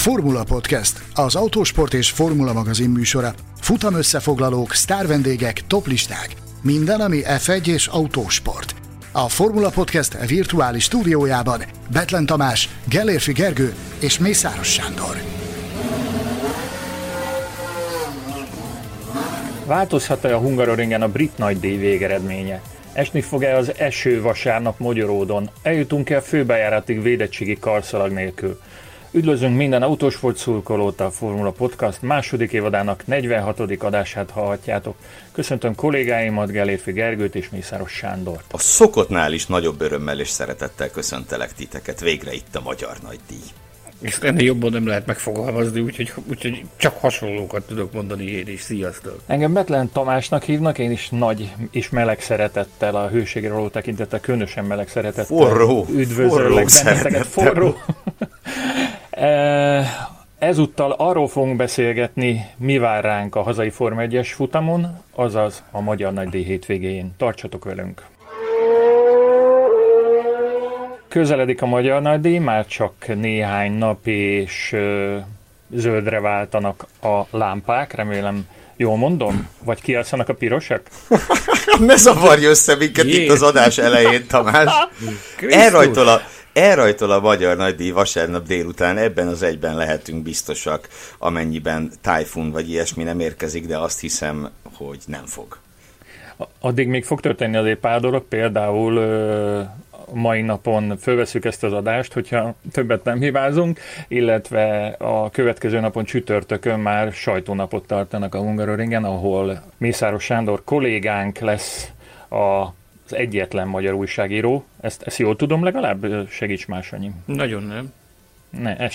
Formula Podcast, az autósport és formula magazin műsora. Futam összefoglalók, sztárvendégek, toplisták. Minden, ami F1 és autósport. A Formula Podcast virtuális stúdiójában Betlen Tamás, Gellérfi Gergő és Mészáros Sándor. Változhat-e a Hungaroringen a brit nagydíj végeredménye? Esni fog-e az eső vasárnap Magyaródon? Eljutunk-e a főbejáratig védettségi karszalag nélkül? Üdvözlünk minden autósport szurkolót a Formula Podcast második évadának 46. adását hallhatjátok. Köszöntöm kollégáimat, Gelérfi Gergőt és Mészáros Sándort. A szokottnál is nagyobb örömmel és szeretettel köszöntelek titeket. Végre itt a Magyar Nagydíj. És ennél jobban nem lehet megfogalmazni, úgyhogy, úgyhogy csak hasonlókat tudok mondani én is. Sziasztok! Engem Betlen Tamásnak hívnak, én is nagy és meleg szeretettel, a hőségre való tekintettel, különösen meleg szeretettel. Forró! Üdvözöllek benneteket, forró! Ezúttal arról fogunk beszélgetni, mi vár ránk a hazai Forma 1-es futamon, azaz a Magyar Nagy D hétvégén. Tartsatok velünk! Közeledik a Magyar Nagy D, már csak néhány nap és zöldre váltanak a lámpák, remélem jól mondom? Vagy kialszanak a pirosak? ne zavarj össze minket Jé. itt az adás elején, Tamás! Elrajtol a, elrajtol a Magyar Nagydíj vasárnap délután, ebben az egyben lehetünk biztosak, amennyiben tájfun vagy ilyesmi nem érkezik, de azt hiszem, hogy nem fog. Addig még fog történni azért pár dolog, például mai napon fölveszük ezt az adást, hogyha többet nem hibázunk, illetve a következő napon csütörtökön már sajtónapot tartanak a Hungaroringen, ahol Mészáros Sándor kollégánk lesz a az egyetlen magyar újságíró. Ezt, ezt jól tudom legalább? Segíts más annyi. Nagyon nem. Ne, ez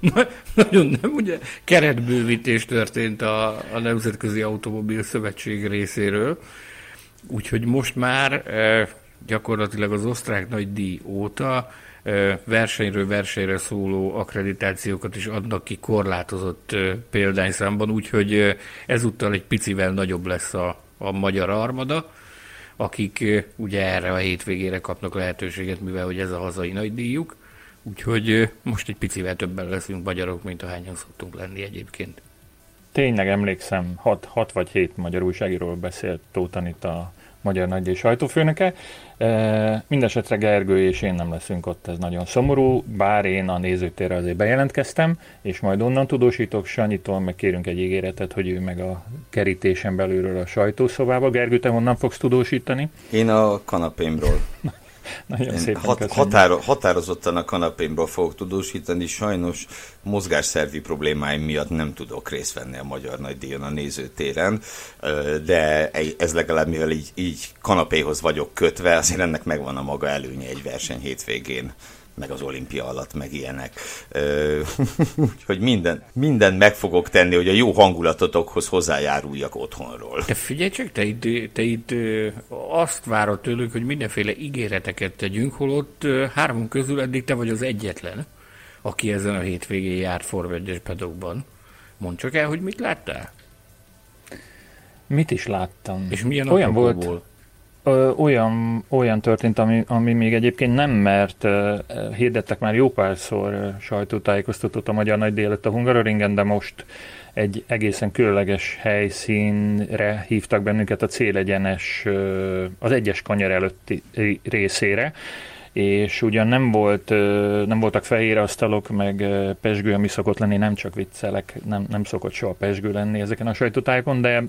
Nagyon nem, ugye keretbővítés történt a, a Nemzetközi Automobil Szövetség részéről, úgyhogy most már e, gyakorlatilag az osztrák nagy díj óta e, versenyről versenyre szóló akkreditációkat is adnak ki korlátozott e, példányszámban, úgyhogy e, ezúttal egy picivel nagyobb lesz a, a magyar armada akik ugye erre a hétvégére kapnak lehetőséget, mivel hogy ez a hazai nagy díjuk. Úgyhogy most egy picivel többen leszünk magyarok, mint ahányan szoktunk lenni egyébként. Tényleg emlékszem, hat, hat vagy hét magyar újságíról beszélt Tóth a magyar nagydíj sajtófőnöke. E, Mindenesetre Gergő és én nem leszünk ott, ez nagyon szomorú, bár én a nézőtérre azért bejelentkeztem, és majd onnan tudósítok Sanyitól, meg kérünk egy ígéretet, hogy ő meg a kerítésen belülről a sajtószobába. Gergő, te honnan fogsz tudósítani? Én a kanapémról. Nagyon Én szépen hat, határo, határozottan a kanapémról fogok tudósítani, sajnos mozgásszervi problémáim miatt nem tudok részt venni a Magyar Nagydíjon a nézőtéren, de ez legalább mivel így, így kanapéhoz vagyok kötve, azért ennek megvan a maga előnye egy verseny hétvégén meg az olimpia alatt, meg ilyenek. Úgyhogy minden, minden meg fogok tenni, hogy a jó hangulatotokhoz hozzájáruljak otthonról. Te figyelj csak, te itt, te itt azt várod tőlük, hogy mindenféle ígéreteket tegyünk, holott három közül eddig te vagy az egyetlen, aki ezen a hétvégén járt forvegyes pedokban. Mondd csak el, hogy mit láttál? Mit is láttam? És milyen Olyan volt, olyan, olyan történt, ami, ami még egyébként nem, mert ö, hirdettek már jó párszor ö, sajtótájékoztatót a Magyar Nagy Délet a Hungaroringen, de most egy egészen különleges helyszínre hívtak bennünket a célegyenes, ö, az egyes kanyar előtti részére, és ugyan nem, volt, nem voltak fehér asztalok, meg pesgő, ami szokott lenni, nem csak viccelek, nem, nem szokott soha pesgő lenni ezeken a sajtótájkon, de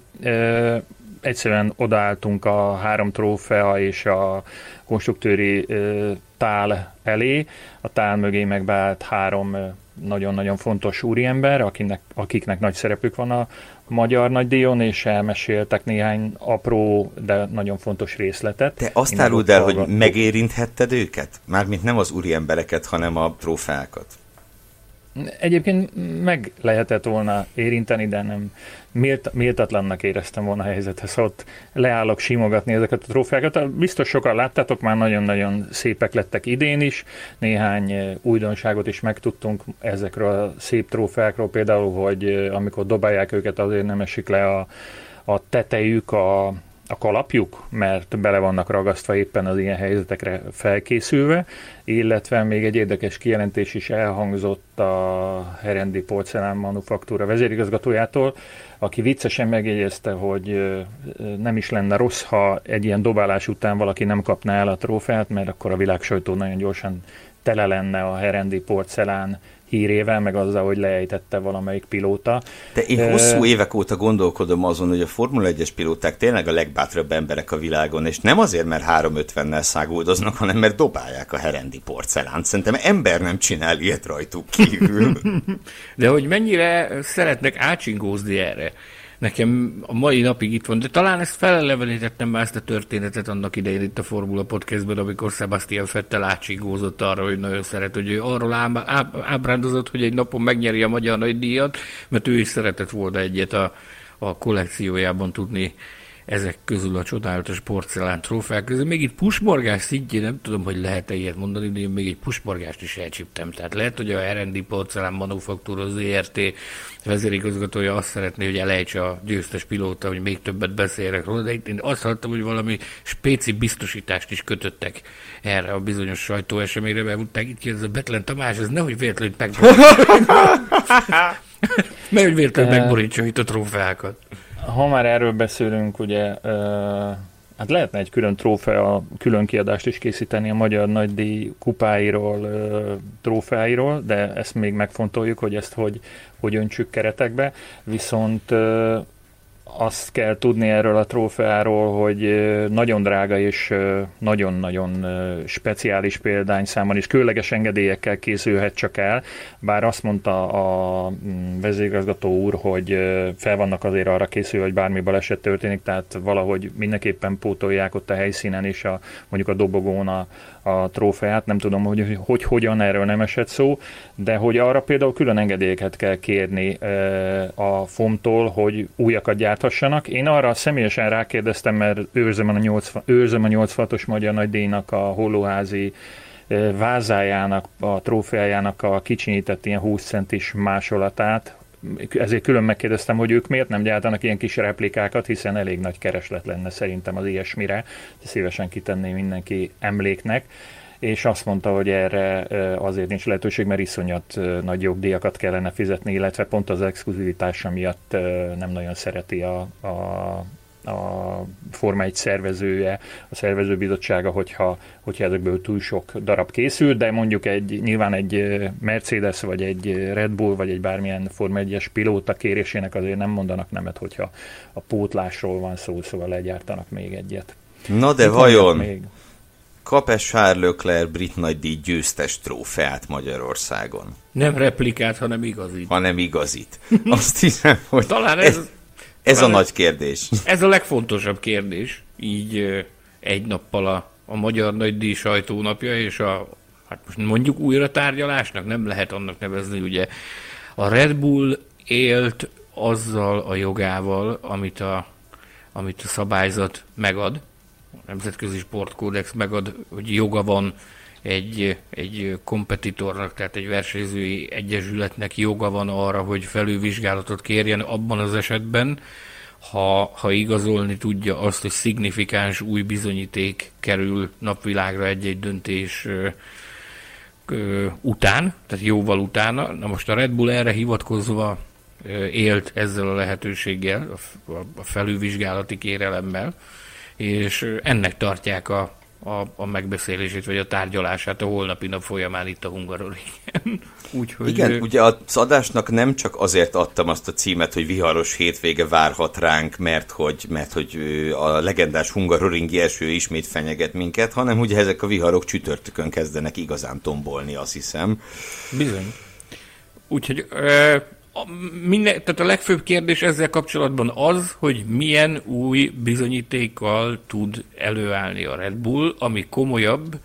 egyszerűen odaálltunk a három trófea és a konstruktőri tál elé, a tál mögé megbeállt három nagyon-nagyon fontos úriember, akinek, akiknek nagy szerepük van a magyar nagydíjon, és elmeséltek néhány apró, de nagyon fontos részletet. Te azt áruld el, hogy megérinthetted őket? Mármint nem az úriembereket, hanem a trófeákat. Egyébként meg lehetett volna érinteni, de nem mélt, méltatlannak éreztem volna a helyzethez. Ott leállok simogatni ezeket a trófeákat. Biztos sokan láttátok, már nagyon-nagyon szépek lettek idén is. Néhány eh, újdonságot is megtudtunk ezekről a szép trófeákról, például, hogy eh, amikor dobálják őket, azért nem esik le a, a tetejük a, a kalapjuk, mert bele vannak ragasztva éppen az ilyen helyzetekre felkészülve, illetve még egy érdekes kijelentés is elhangzott a Herendi Porcelán Manufaktúra vezérigazgatójától, aki viccesen megjegyezte, hogy nem is lenne rossz, ha egy ilyen dobálás után valaki nem kapná el a trófeát, mert akkor a világsajtó nagyon gyorsan tele lenne a Herendi Porcelán hírével, meg azzal, hogy leejtette valamelyik pilóta. De én hosszú évek óta gondolkodom azon, hogy a Formula 1-es pilóták tényleg a legbátrabb emberek a világon, és nem azért, mert 350-nel száguldoznak, hanem mert dobálják a herendi porcelánt. Szerintem ember nem csinál ilyet rajtuk kívül. De hogy mennyire szeretnek ácsingózni erre nekem a mai napig itt van, de talán ezt felelevenítettem már ezt a történetet annak idején itt a Formula Podcastben, amikor Sebastian Fettel átsigózott arra, hogy nagyon szeret, hogy ő arról ábrándozott, hogy egy napon megnyeri a magyar nagydíjat, mert ő is szeretett volna egyet a, a kollekciójában tudni ezek közül a csodálatos porcelán trófeák közül. Még itt pusmorgás szintjén nem tudom, hogy lehet-e ilyet mondani, de én még egy pusmorgást is elcsíptem. Tehát lehet, hogy a R&D porcelán manufaktúra ZRT vezérigazgatója azt szeretné, hogy elejtse a győztes pilóta, hogy még többet beszélek róla, de itt én azt hallottam, hogy valami spéci biztosítást is kötöttek erre a bizonyos sajtóeseményre, mert mondták, itt kérdez a Betlen Tamás, ez nehogy véletlenül megborítsa. nehogy véletlenül megborítsa itt a trófeákat ha már erről beszélünk, ugye hát lehetne egy külön trófea, külön kiadást is készíteni a Magyar Nagydíj kupáiról, trófeáiról, de ezt még megfontoljuk, hogy ezt hogy, hogy öntsük keretekbe, viszont azt kell tudni erről a trófeáról, hogy nagyon drága és nagyon-nagyon speciális példányszámon és különleges engedélyekkel készülhet csak el, bár azt mondta a mm, vezérigazgató úr, hogy fel vannak azért arra készülve, hogy bármi baleset történik, tehát valahogy mindenképpen pótolják ott a helyszínen és a, mondjuk a dobogón a, a trófeát, nem tudom, hogy, hogy hogyan erről nem esett szó, de hogy arra például külön engedélyeket kell kérni a FOM-tól, hogy újakat gyárthassanak. Én arra személyesen rákérdeztem, mert őrzöm a, 80, őrzöm a 86-os Magyar Nagydíjnak a hollóházi vázájának, a trófeájának a kicsinyített ilyen 20 centis másolatát, ezért külön megkérdeztem, hogy ők miért nem gyártanak ilyen kis replikákat, hiszen elég nagy kereslet lenne szerintem az ilyesmire. Szívesen kitenném mindenki emléknek és azt mondta, hogy erre azért nincs lehetőség, mert iszonyat nagy jogdíjakat kellene fizetni, illetve pont az exkluzivitása miatt nem nagyon szereti a, a a Forma 1 szervezője, a szervezőbizottsága, hogyha, hogyha ezekből túl sok darab készül, de mondjuk egy, nyilván egy Mercedes, vagy egy Red Bull, vagy egy bármilyen Forma 1-es pilóta kérésének azért nem mondanak nemet, hogyha a pótlásról van szó, szóval legyártanak még egyet. Na de Itt vajon még? kap-e Charles Leclerc brit nagydíj győztes trófeát Magyarországon? Nem replikát, hanem igazit. Hanem igazit. Azt hiszem, hogy Talán ez, ez ez a nagy kérdés. Ez a legfontosabb kérdés, így egy nappal a, a Magyar Nagydíj sajtónapja, és a, hát most mondjuk újra tárgyalásnak, nem lehet annak nevezni, ugye a Red Bull élt azzal a jogával, amit a, amit a szabályzat megad, a Nemzetközi Sportkódex megad, hogy joga van egy, egy kompetitornak, tehát egy versenyzői egyesületnek joga van arra, hogy felülvizsgálatot kérjen abban az esetben, ha, ha igazolni tudja azt, hogy szignifikáns új bizonyíték kerül napvilágra egy-egy döntés után, tehát jóval utána. Na most a Red Bull erre hivatkozva élt ezzel a lehetőséggel, a felülvizsgálati kérelemmel, és ennek tartják a a, a megbeszélését, vagy a tárgyalását a holnapi nap folyamán itt a Hungaroringen. Úgyhogy Igen, ő... ugye az adásnak nem csak azért adtam azt a címet, hogy viharos hétvége várhat ránk, mert hogy, mert hogy a legendás hungaroringi eső ismét fenyeget minket, hanem ugye ezek a viharok csütörtökön kezdenek igazán tombolni, azt hiszem. Bizony. Úgyhogy a, minden, tehát a legfőbb kérdés ezzel kapcsolatban az, hogy milyen új bizonyítékkal tud előállni a Red Bull, ami komolyabb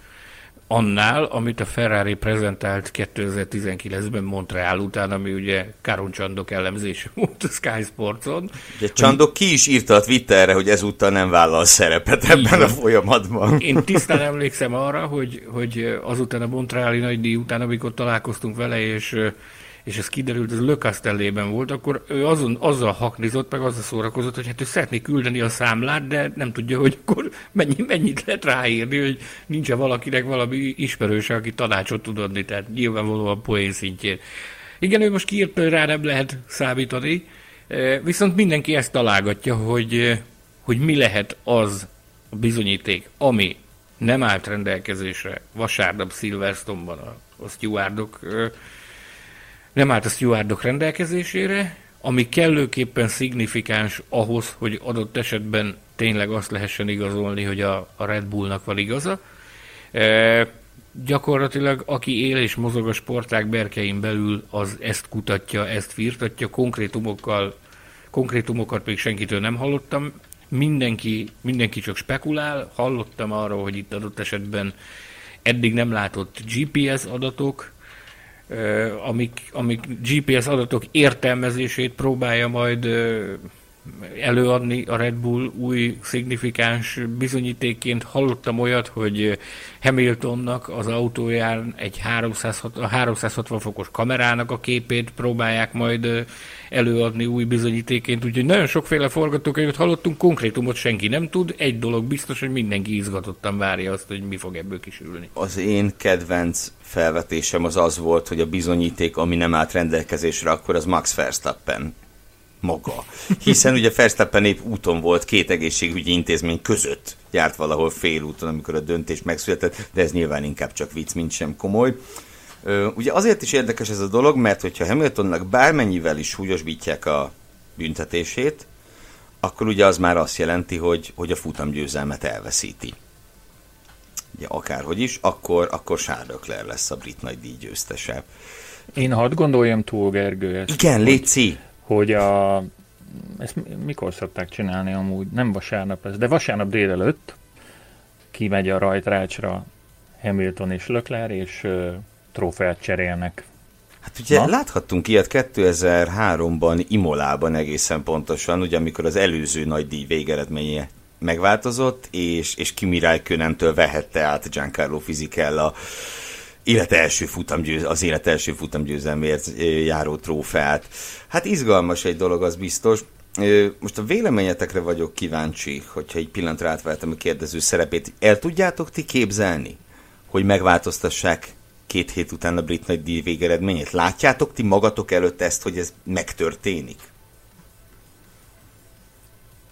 annál, amit a Ferrari prezentált 2019-ben Montreal után, ami ugye Káron Csandok elemzése volt a Sky Sportson. Ugye Csandok ki is írta a Twitterre, hogy ezúttal nem vállal szerepet ebben a folyamatban. Én tisztán emlékszem arra, hogy, hogy azután a Montreali nagydíj után, amikor találkoztunk vele, és és ez kiderült, ez Le Castellében volt, akkor ő azon, azzal haknizott, meg azzal szórakozott, hogy hát ő szeretné küldeni a számlát, de nem tudja, hogy akkor mennyi, mennyit lehet ráírni, hogy nincs -e valakinek valami ismerőse, aki tanácsot tud adni, tehát nyilvánvalóan poén szintjén. Igen, ő most kiírt, hogy rá nem lehet számítani, e, viszont mindenki ezt találgatja, hogy, e, hogy mi lehet az a bizonyíték, ami nem állt rendelkezésre vasárnap Silverstone-ban a, a stewardok e, nem állt a stewardok rendelkezésére, ami kellőképpen szignifikáns ahhoz, hogy adott esetben tényleg azt lehessen igazolni, hogy a, a Red Bullnak van igaza. E, gyakorlatilag aki él és mozog a sportág berkein belül, az ezt kutatja, ezt firtatja, konkrétumokkal, konkrétumokat még senkitől nem hallottam. Mindenki, mindenki csak spekulál, hallottam arról, hogy itt adott esetben eddig nem látott GPS adatok, amik, amik GPS adatok értelmezését próbálja majd előadni a Red Bull új szignifikáns bizonyítékként. Hallottam olyat, hogy Hamiltonnak az autóján egy 360, 360 fokos kamerának a képét próbálják majd előadni új bizonyítéként, úgyhogy nagyon sokféle forgatókönyvet hallottunk, konkrétumot senki nem tud, egy dolog biztos, hogy mindenki izgatottan várja azt, hogy mi fog ebből kisülni. Az én kedvenc felvetésem az az volt, hogy a bizonyíték, ami nem állt rendelkezésre, akkor az Max Verstappen maga. Hiszen ugye Verstappen épp úton volt két egészségügyi intézmény között, járt valahol félúton, amikor a döntés megszületett, de ez nyilván inkább csak vicc, mint sem komoly. Ugye azért is érdekes ez a dolog, mert hogyha Hamiltonnak bármennyivel is súlyosbítják a büntetését, akkor ugye az már azt jelenti, hogy, hogy a futamgyőzelmet elveszíti. Ugye akárhogy is, akkor, akkor Charles lesz a brit nagy díj győztese. Én hadd gondoljam túl, Gergő. Ezt, Igen, Léci! Hogy a... Ezt mikor szokták csinálni amúgy? Nem vasárnap ez, de vasárnap délelőtt kimegy a rajtrácsra Hamilton és Lökler, és trófeát cserélnek. Hát ugye Na? láthattunk ilyet 2003-ban Imolában egészen pontosan, ugye amikor az előző nagy díj végeredménye megváltozott, és, és Kimi Räikkönentől vehette át Giancarlo Fisichella élet első futamgyőz, az élet első futamgyőzelmért járó trófeát. Hát izgalmas egy dolog, az biztos. Most a véleményetekre vagyok kíváncsi, hogyha egy pillanatra átvettem a kérdező szerepét. El tudjátok ti képzelni, hogy megváltoztassák két hét után a brit nagy díj végeredményét? Látjátok ti magatok előtt ezt, hogy ez megtörténik?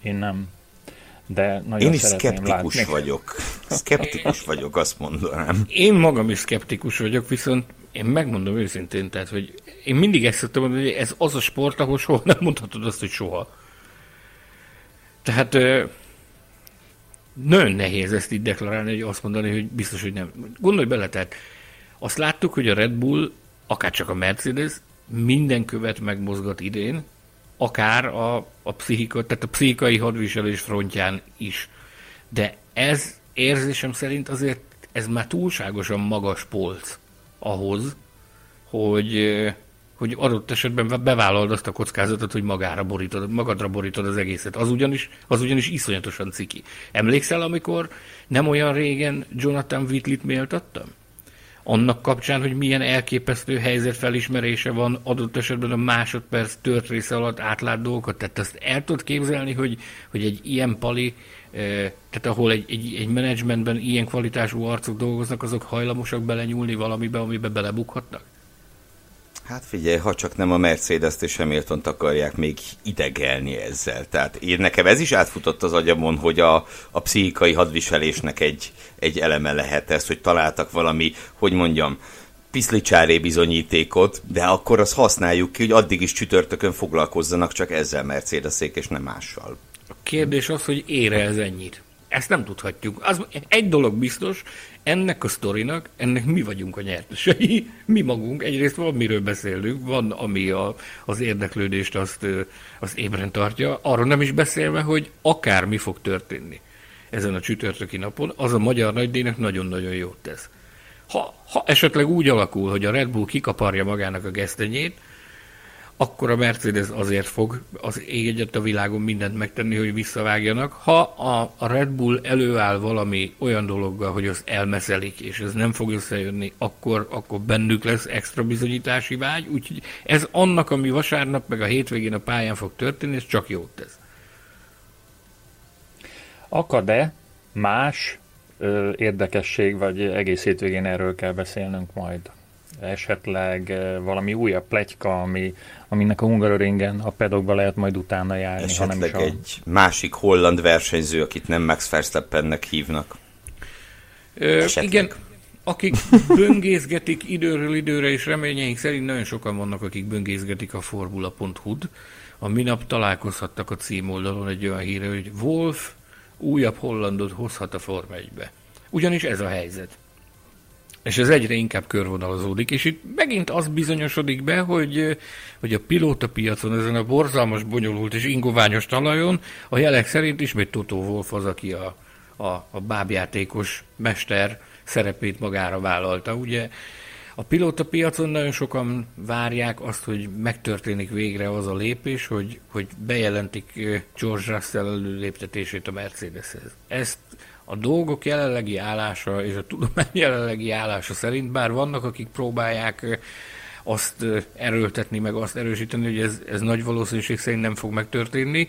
Én nem. De nagyon Én is szkeptikus látni. vagyok. Szkeptikus vagyok, azt mondanám. Én magam is szkeptikus vagyok, viszont én megmondom őszintén, tehát, hogy én mindig ezt szoktam mondani, hogy ez az a sport, ahol soha nem mondhatod azt, hogy soha. Tehát nagyon nehéz ezt így deklarálni, hogy azt mondani, hogy biztos, hogy nem. Gondolj bele, tehát azt láttuk, hogy a Red Bull, akár csak a Mercedes, minden követ megmozgat idén, akár a, a, pszichika, tehát a pszichikai hadviselés frontján is. De ez érzésem szerint azért ez már túlságosan magas polc ahhoz, hogy, hogy adott esetben bevállalod azt a kockázatot, hogy magára borítod, magadra borítod az egészet. Az ugyanis, az ugyanis iszonyatosan ciki. Emlékszel, amikor nem olyan régen Jonathan Whitley-t méltattam? Annak kapcsán, hogy milyen elképesztő helyzet felismerése van adott esetben a másodperc tört része alatt átlát dolgokat. Tehát azt el tudod képzelni, hogy, hogy egy ilyen pali, eh, tehát ahol egy, egy, egy menedzsmentben ilyen kvalitású arcok dolgoznak, azok hajlamosak belenyúlni valamibe, amibe belebukhatnak? Hát figyelj, ha csak nem a Mercedes-t és hamilton akarják még idegelni ezzel. Tehát én nekem ez is átfutott az agyamon, hogy a, a pszichikai hadviselésnek egy, egy eleme lehet ez, hogy találtak valami, hogy mondjam, piszlicsáré bizonyítékot, de akkor azt használjuk ki, hogy addig is csütörtökön foglalkozzanak csak ezzel Mercedesék és nem mással. A kérdés az, hogy ére ez ennyit. Ezt nem tudhatjuk. Az, egy dolog biztos, ennek a sztorinak, ennek mi vagyunk a nyertesei, mi magunk. Egyrészt van, miről beszélünk, van, ami a, az érdeklődést azt, azt ébren tartja, arról nem is beszélve, hogy akár mi fog történni ezen a csütörtöki napon, az a magyar nagydíjnak nagyon-nagyon jót tesz. Ha, ha esetleg úgy alakul, hogy a Red Bull kikaparja magának a gesztenyét, akkor a Mercedes azért fog az ég egyet a világon mindent megtenni, hogy visszavágjanak. Ha a, a Red Bull előáll valami olyan dologgal, hogy az elmeszelik, és ez nem fog összejönni, akkor, akkor bennük lesz extra bizonyítási vágy, úgyhogy ez annak, ami vasárnap meg a hétvégén a pályán fog történni, ez csak jót tesz. Akad-e más ö, érdekesség, vagy egész hétvégén erről kell beszélnünk majd? Esetleg valami újabb pletyka, ami, aminek a Hungaroringen a pedokba lehet majd utána járni. Esetleg hanem is a... egy másik holland versenyző, akit nem Max Verstappennek hívnak. Ö, igen, akik böngészgetik időről időre, és reményeink szerint nagyon sokan vannak, akik böngészgetik a formula.hu-t. A minap találkozhattak a címoldalon egy olyan híre, hogy Wolf újabb hollandot hozhat a Forma 1-be. Ugyanis ez a helyzet. És ez egyre inkább körvonalazódik, és itt megint az bizonyosodik be, hogy, hogy a pilóta piacon, ezen a borzalmas, bonyolult és ingoványos talajon a jelek szerint ismét Toto Wolf az, aki a, a, a bábjátékos mester szerepét magára vállalta. Ugye a pilóta piacon nagyon sokan várják azt, hogy megtörténik végre az a lépés, hogy, hogy bejelentik George Russell előléptetését a Mercedeshez. Ezt a dolgok jelenlegi állása és a tudomány jelenlegi állása szerint, bár vannak, akik próbálják azt erőltetni, meg azt erősíteni, hogy ez, ez nagy valószínűség szerint nem fog megtörténni,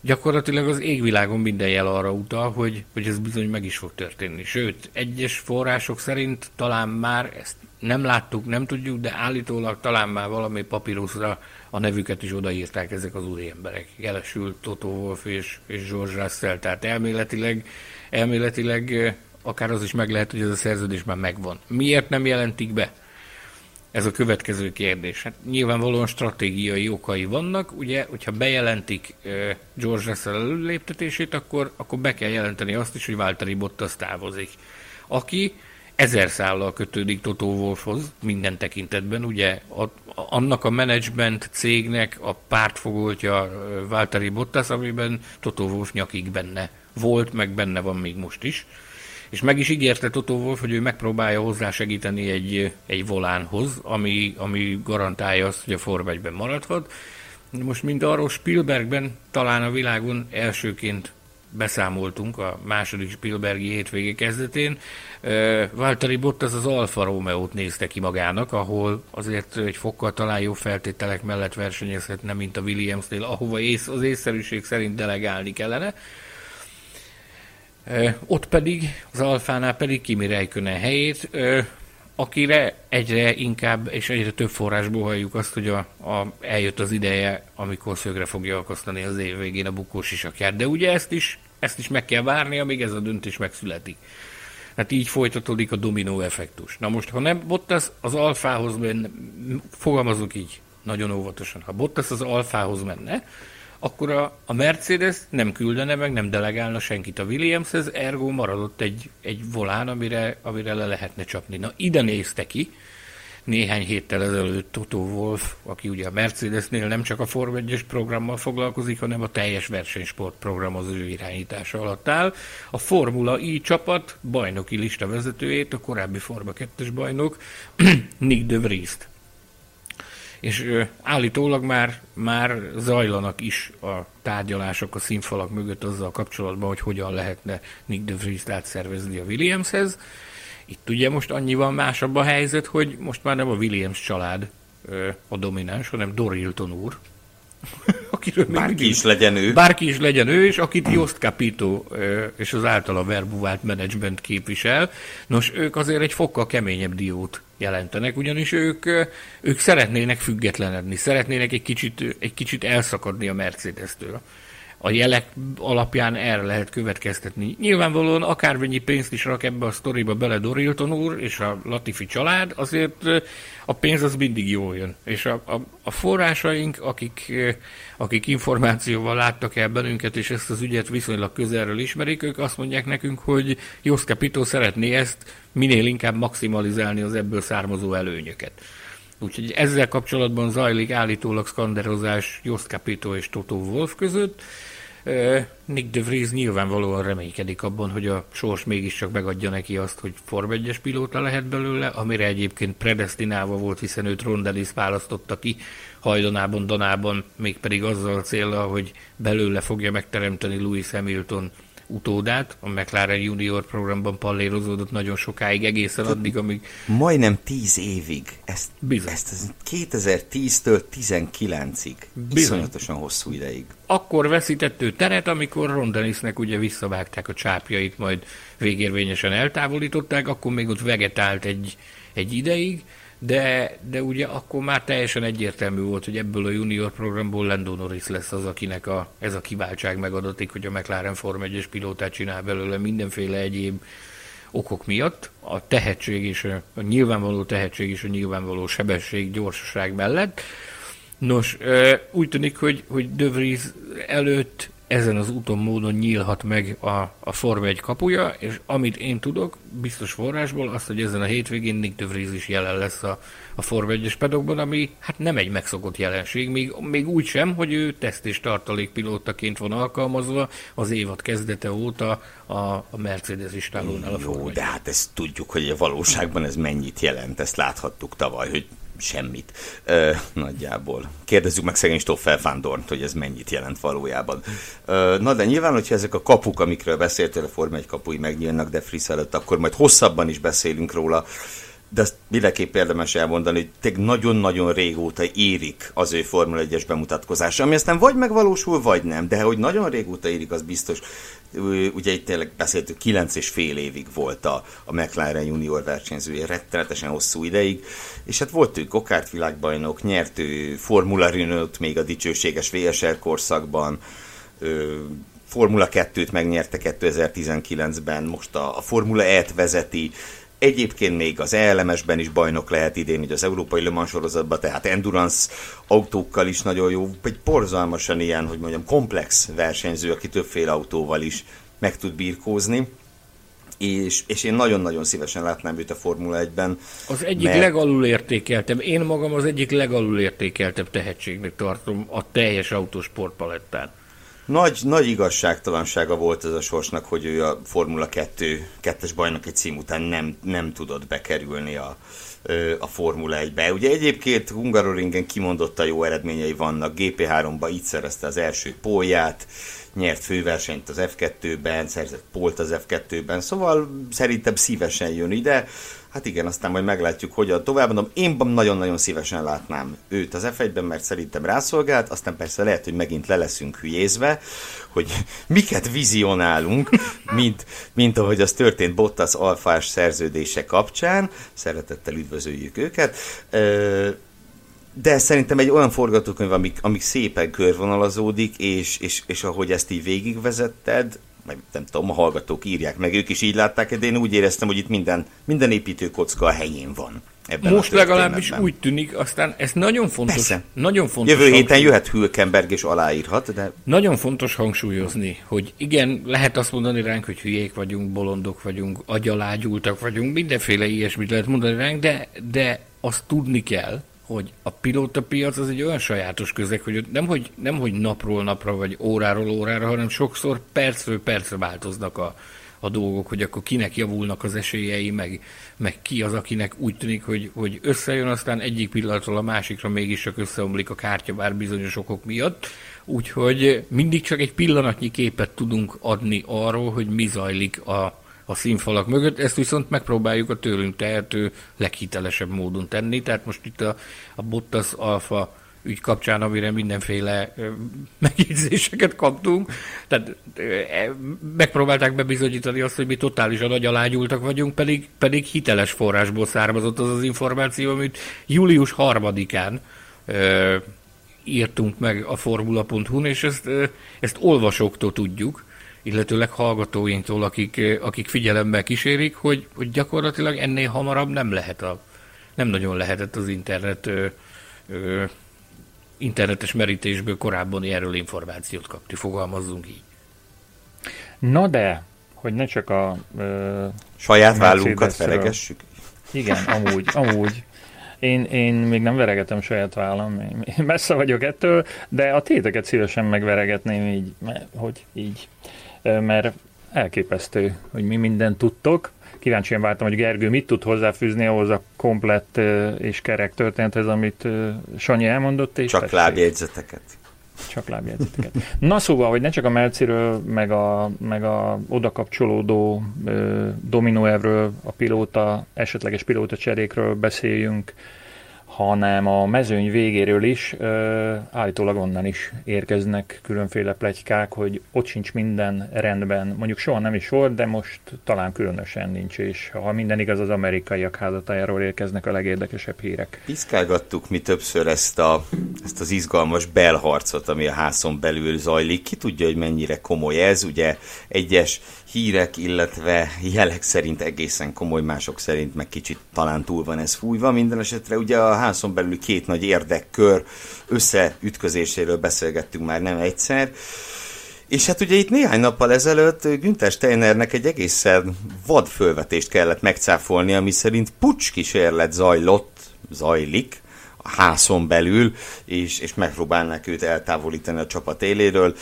gyakorlatilag az égvilágon minden jel arra utal, hogy, hogy ez bizony meg is fog történni. Sőt, egyes források szerint talán már ezt nem láttuk, nem tudjuk, de állítólag talán már valami papíruszra a nevüket is odaírták ezek az úri emberek. Jelesül Toto Wolf és, és George Russell, tehát elméletileg, elméletileg akár az is meg lehet, hogy ez a szerződés már megvan. Miért nem jelentik be? Ez a következő kérdés. Hát nyilvánvalóan stratégiai okai vannak, ugye, hogyha bejelentik George Russell előléptetését, akkor, akkor be kell jelenteni azt is, hogy Valtteri Bottas távozik. Aki ezer szállal kötődik Toto Wolfhoz minden tekintetben, ugye a, annak a menedzsment cégnek a pártfogoltja Valtteri Bottas, amiben Toto Wolf nyakig benne volt, meg benne van még most is. És meg is ígérte Toto Wolf, hogy ő megpróbálja hozzá segíteni egy, egy volánhoz, ami, ami garantálja azt, hogy a Form maradhat. Most mind arról Spielbergben talán a világon elsőként beszámoltunk a második Spielbergi hétvége kezdetén. Valtteri Bottas az Alfa Romeo-t nézte ki magának, ahol azért egy fokkal talán jó feltételek mellett versenyezhetne, mint a Williamsnél, ahova ész, az észszerűség szerint delegálni kellene. Ott pedig, az Alfánál pedig Kimi Räikkönen helyét, akire egyre inkább és egyre több forrásból halljuk azt, hogy a, a, eljött az ideje, amikor szögre fogja akasztani az év végén a bukós isakját. De ugye ezt is, ezt is meg kell várni, amíg ez a döntés megszületik. Hát így folytatódik a dominó effektus. Na most, ha nem Bottas az alfához menne, fogalmazok így, nagyon óvatosan, ha Bottas az alfához menne, akkor a, a Mercedes nem küldene meg, nem delegálna senkit a Williamshez, ergo maradott egy, egy volán, amire, amire le lehetne csapni. Na, ide nézte ki, néhány héttel ezelőtt Toto Wolf, aki ugye a Mercedesnél nem csak a Form 1 programmal foglalkozik, hanem a teljes versenysport program az ő irányítása alatt áll. A Formula I csapat bajnoki lista vezetőjét, a korábbi Forma 2-es bajnok, Nick de Vries-t és állítólag már, már zajlanak is a tárgyalások a színfalak mögött azzal kapcsolatban, hogy hogyan lehetne Nick de átszervezni a Williamshez. Itt ugye most annyival másabb a helyzet, hogy most már nem a Williams család a domináns, hanem Dorilton úr, akiről bárki is legyen ő. Bárki is legyen ő, és akit Jost Capito és az általa verbuvált menedzsment képvisel. Nos, ők azért egy fokkal keményebb diót jelentenek, ugyanis ők, ők szeretnének függetlenedni, szeretnének egy kicsit, egy kicsit elszakadni a Mercedes-től a jelek alapján erre lehet következtetni. Nyilvánvalóan akármennyi pénzt is rak ebbe a sztoriba bele Dorilton úr és a Latifi család, azért a pénz az mindig jól jön. És a, a, a forrásaink, akik, akik információval láttak el bennünket, és ezt az ügyet viszonylag közelről ismerik, ők azt mondják nekünk, hogy Jos Capito szeretné ezt minél inkább maximalizálni az ebből származó előnyöket. Úgyhogy ezzel kapcsolatban zajlik állítólag skanderozás Jost Capito és Toto Wolf között. Nick de Vries nyilvánvalóan reménykedik abban, hogy a sors mégiscsak megadja neki azt, hogy Form 1 pilóta lehet belőle, amire egyébként predestinálva volt, hiszen őt Rondelis választotta ki hajdanában, danában, mégpedig azzal a célra, hogy belőle fogja megteremteni Louis Hamilton utódát, a McLaren Junior programban pallérozódott nagyon sokáig, egészen addig, amíg... Majdnem 10 évig. Ezt, Bizony. ezt 2010-től 19-ig. Bizony. Iszonyatosan hosszú ideig. Akkor veszített ő teret, amikor Ron Dennisnek ugye visszavágták a csápjait, majd végérvényesen eltávolították, akkor még ott vegetált egy, egy ideig, de, de ugye akkor már teljesen egyértelmű volt, hogy ebből a junior programból Lando Norris lesz az, akinek a, ez a kiváltság megadatik, hogy a McLaren Form 1-es pilótát csinál belőle mindenféle egyéb okok miatt, a tehetség és a, a nyilvánvaló tehetség és a nyilvánvaló sebesség, gyorsaság mellett. Nos, úgy tűnik, hogy, hogy De Vries előtt ezen az úton módon nyílhat meg a, a Form 1 kapuja, és amit én tudok, biztos forrásból, azt, hogy ezen a hétvégén Nick de Vries is jelen lesz a, a Form 1-es pedokban, ami hát nem egy megszokott jelenség, még, még úgy sem, hogy ő teszt és tartalékpilótaként van alkalmazva az évad kezdete óta a, a Mercedes istálónál a Jó, de hát ezt tudjuk, hogy a valóságban ez mennyit jelent, ezt láthattuk tavaly, hogy semmit ö, nagyjából. Kérdezzük meg szegény Stoffel Fandornt, hogy ez mennyit jelent valójában. Ö, na de nyilván, hogyha ezek a kapuk, amikről beszéltél, a Forma 1 kapui megnyílnak de Friss előtt, akkor majd hosszabban is beszélünk róla de azt mindenképp érdemes elmondani, hogy nagyon-nagyon régóta érik az ő Formula 1-es bemutatkozása, ami aztán vagy megvalósul, vagy nem, de hogy nagyon régóta érik, az biztos. Ugye itt tényleg beszéltük, kilenc és fél évig volt a, a McLaren junior versenyzője, rettenetesen hosszú ideig, és hát volt ő Gokárt világbajnok, nyert Formula Renault még a dicsőséges VSR korszakban, Formula 2-t megnyerte 2019-ben, most a, a Formula E-t vezeti, Egyébként még az ELMS-ben is bajnok lehet idén, hogy az Európai Le Mans sorozatban, tehát endurance autókkal is nagyon jó, egy porzalmasan ilyen, hogy mondjam, komplex versenyző, aki többféle autóval is meg tud birkózni. És, és én nagyon-nagyon szívesen látnám őt a Formula 1-ben. Az egyik mert... legalul értékeltem, én magam az egyik legalul értékeltebb tehetségnek tartom a teljes autósport palettán. Nagy, nagy igazságtalansága volt ez a sorsnak, hogy ő a Formula 2 kettes bajnoki cím után nem, nem tudott bekerülni a, a Formula 1-be. Ugye egyébként Hungaroringen kimondott a jó eredményei vannak, GP3-ba így szerezte az első pólját, nyert főversenyt az F2-ben, szerzett pólt az F2-ben, szóval szerintem szívesen jön ide. Hát igen, aztán majd meglátjuk, hogy a tovább. Mondom, én nagyon-nagyon szívesen látnám őt az F1-ben, mert szerintem rászolgált, aztán persze lehet, hogy megint le leszünk hülyézve, hogy miket vizionálunk, mint, mint ahogy az történt Bottas alfás szerződése kapcsán. Szeretettel üdvözöljük őket. De szerintem egy olyan forgatókönyv, amik, amik szépen körvonalazódik, és, és, és ahogy ezt így végigvezetted, meg nem tudom, a hallgatók írják meg, ők is így látták, de én úgy éreztem, hogy itt minden, minden építőkocka a helyén van. Ebben Most legalábbis úgy tűnik, aztán ez nagyon fontos. Persze. Nagyon fontos Jövő héten jöhet Hülkenberg és aláírhat, de... Nagyon fontos hangsúlyozni, hogy igen, lehet azt mondani ránk, hogy hülyék vagyunk, bolondok vagyunk, agyalágyultak vagyunk, mindenféle ilyesmit lehet mondani ránk, de, de azt tudni kell, hogy a pilótapiac az egy olyan sajátos közeg, hogy nem hogy, nem, hogy napról napra, vagy óráról órára, hanem sokszor percről percre változnak a, a dolgok, hogy akkor kinek javulnak az esélyei, meg, meg ki az, akinek úgy tűnik, hogy, hogy összejön, aztán egyik pillanatról a másikra mégis csak összeomlik a kártya, bár bizonyos okok miatt. Úgyhogy mindig csak egy pillanatnyi képet tudunk adni arról, hogy mi zajlik a, a színfalak mögött, ezt viszont megpróbáljuk a tőlünk tehető leghitelesebb módon tenni, tehát most itt a, a Bottas Alfa ügy kapcsán, amire mindenféle megjegyzéseket kaptunk. Tehát e, megpróbálták bebizonyítani azt, hogy mi totálisan agyalágyultak vagyunk, pedig, pedig hiteles forrásból származott az az információ, amit július harmadikán e, írtunk meg a formula.hu-n, és ezt, ezt olvasóktól tudjuk, illetőleg hallgatóinktól, akik, akik figyelemmel kísérik, hogy, hogy gyakorlatilag ennél hamarabb nem lehet a, nem nagyon lehetett az internet ö, ö, internetes merítésből korábban erről információt kapni, fogalmazzunk így. Na de, hogy ne csak a... Ö, Saját vállunkat felegessük. Igen, amúgy, amúgy. Én, én még nem veregetem saját vállam, én messze vagyok ettől, de a téteket szívesen megveregetném így, hogy így, mert elképesztő, hogy mi mindent tudtok. Kíváncsian vártam, hogy Gergő mit tud hozzáfűzni ahhoz a komplett és kerek történethez, amit Sanyi elmondott. És Csak lábjegyzeteket. Csak lábjegyzeteket. Na szóval, hogy ne csak a Melciről, meg a, meg a oda kapcsolódó dominóevről, a pilóta, esetleges pilóta cserékről beszéljünk, hanem a mezőny végéről is, állítólag onnan is érkeznek különféle plegykák, hogy ott sincs minden rendben. Mondjuk soha nem is volt, de most talán különösen nincs, és ha minden igaz, az amerikaiak házatájáról érkeznek a legérdekesebb hírek. Piszkálgattuk mi többször ezt, a, ezt az izgalmas belharcot, ami a házon belül zajlik. Ki tudja, hogy mennyire komoly ez, ugye egyes hírek, illetve jelek szerint egészen komoly, mások szerint meg kicsit talán túl van ez fújva. Minden esetre ugye a házon belül két nagy érdekkör összeütközéséről beszélgettünk már nem egyszer. És hát ugye itt néhány nappal ezelőtt Günther Steinernek egy egészen vad fölvetést kellett megcáfolni, ami szerint pucs kísérlet zajlott, zajlik, a házon belül, és, és megpróbálnák őt eltávolítani a csapat éléről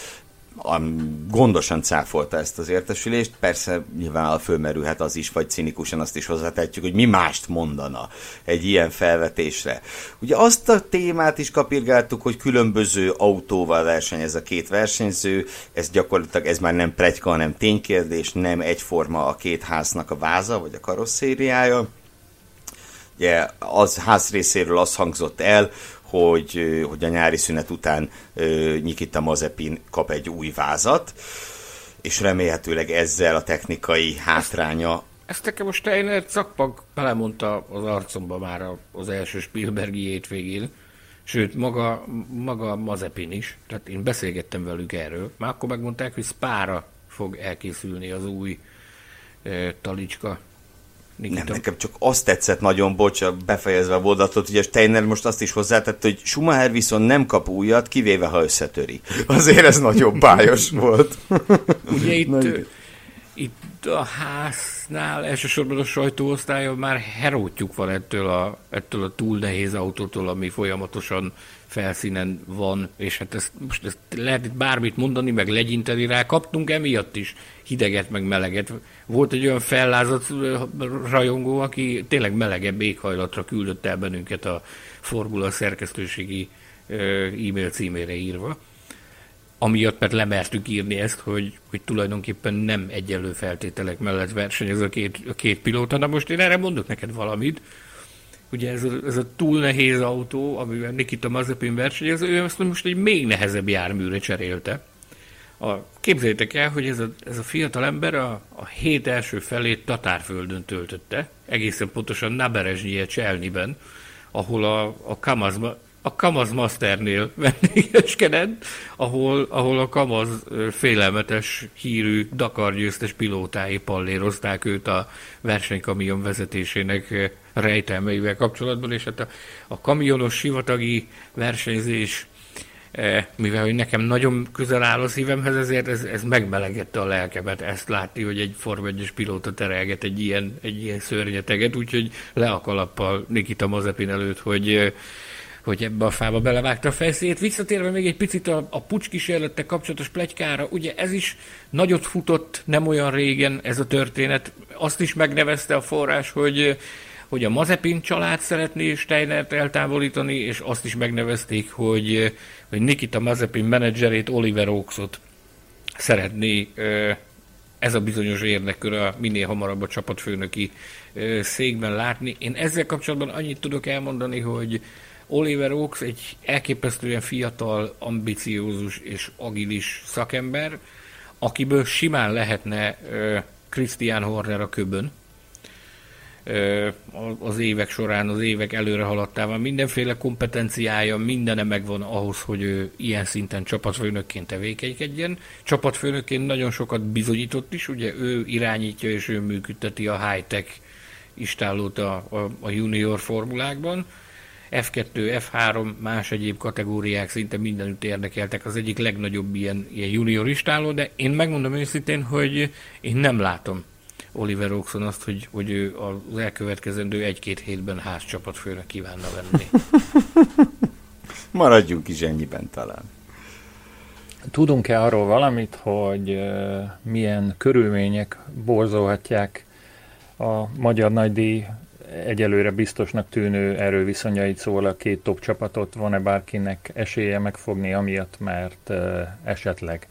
gondosan cáfolta ezt az értesülést. Persze nyilván fölmerülhet az is, vagy cinikusan azt is hozzátetjük, hogy mi mást mondana egy ilyen felvetésre. Ugye azt a témát is kapirgáltuk, hogy különböző autóval versenyez a két versenyző, ez gyakorlatilag ez már nem pregyka, hanem ténykérdés, nem egyforma a két háznak a váza, vagy a karosszériája. Ugye az ház részéről az hangzott el, hogy, hogy a nyári szünet után Nikita Mazepin kap egy új vázat, és remélhetőleg ezzel a technikai hátránya ezt nekem most Steiner szakpag belemondta az arcomba már az első Spielbergi hétvégén, sőt, maga, maga Mazepin is, tehát én beszélgettem velük erről, már akkor megmondták, hogy Spára fog elkészülni az új e, talicska Nikita. Nem, nekem csak azt tetszett nagyon, bocs, befejezve a mondatot, ugye Steiner most azt is hozzátett, hogy Schumacher viszont nem kap újat, kivéve ha összetöri. Azért ez nagyon bájos volt. Ugye itt, itt a háznál elsősorban a sajtóosztályon már herótjuk van ettől a, ettől a túl nehéz autótól, ami folyamatosan felszínen van, és hát ezt, most ezt lehet itt bármit mondani, meg legyinteni rá, kaptunk emiatt is hideget, meg meleget. Volt egy olyan fellázadt rajongó, aki tényleg melegebb éghajlatra küldött el bennünket a Formula szerkesztőségi e-mail címére írva. Amiatt, mert lemertük írni ezt, hogy, hogy tulajdonképpen nem egyenlő feltételek mellett versenyez a két, a két pilóta. Na most én erre mondok neked valamit, ugye ez a, ez a túl nehéz autó, amivel Nikita Mazepin versenyez, ő ezt most egy még nehezebb járműre cserélte. A, képzeljétek el, hogy ez a, ez a fiatal ember a, a hét első felét Tatárföldön töltötte, egészen pontosan Naberezsnyije Cselniben, ahol a, a Kamaz, a Kamaz Masternél vendégeskedett, ahol, ahol a Kamaz félelmetes hírű Dakar győztes pilótái pallérozták őt a versenykamion vezetésének rejtelmeivel kapcsolatban, és hát a, a kamionos sivatagi versenyzés mivel hogy nekem nagyon közel áll a szívemhez, ezért ez, ez megmelegette a lelkemet ezt látni, hogy egy Form 1 pilóta terelget egy ilyen, egy ilyen szörnyeteget, úgyhogy le a kalappal Nikita Mazepin előtt, hogy hogy ebbe a fába belevágta a fejszét. Visszatérve még egy picit a, a pucs kísérlettel kapcsolatos plegykára, ugye ez is nagyot futott nem olyan régen ez a történet. Azt is megnevezte a forrás, hogy hogy a Mazepin család szeretné Steinert eltávolítani, és azt is megnevezték, hogy, hogy Nikita Mazepin menedzserét, Oliver Oaksot szeretné ez a bizonyos érdekkör a minél hamarabb a csapatfőnöki székben látni. Én ezzel kapcsolatban annyit tudok elmondani, hogy Oliver Oaks egy elképesztően fiatal, ambiciózus és agilis szakember, akiből simán lehetne Christian Horner a köbön, az évek során, az évek előre haladtával mindenféle kompetenciája, mindene megvan ahhoz, hogy ő ilyen szinten csapatfőnökként tevékenykedjen. Csapatfőnökként nagyon sokat bizonyított is, ugye ő irányítja és ő működteti a high-tech istállót a, a, a junior formulákban. F2, F3, más egyéb kategóriák szinte mindenütt érdekeltek, az egyik legnagyobb ilyen, ilyen junior istáló, de én megmondom őszintén, hogy én nem látom Oliver Oxon azt, hogy, hogy ő az elkövetkezendő egy-két hétben házcsapatfőre kívánna venni. Maradjunk is ennyiben talán. Tudunk-e arról valamit, hogy milyen körülmények borzolhatják a magyar nagydíj egyelőre biztosnak tűnő erőviszonyait, szóval a két top csapatot van-e bárkinek esélye megfogni, amiatt, mert esetleg